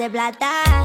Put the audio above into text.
de plata.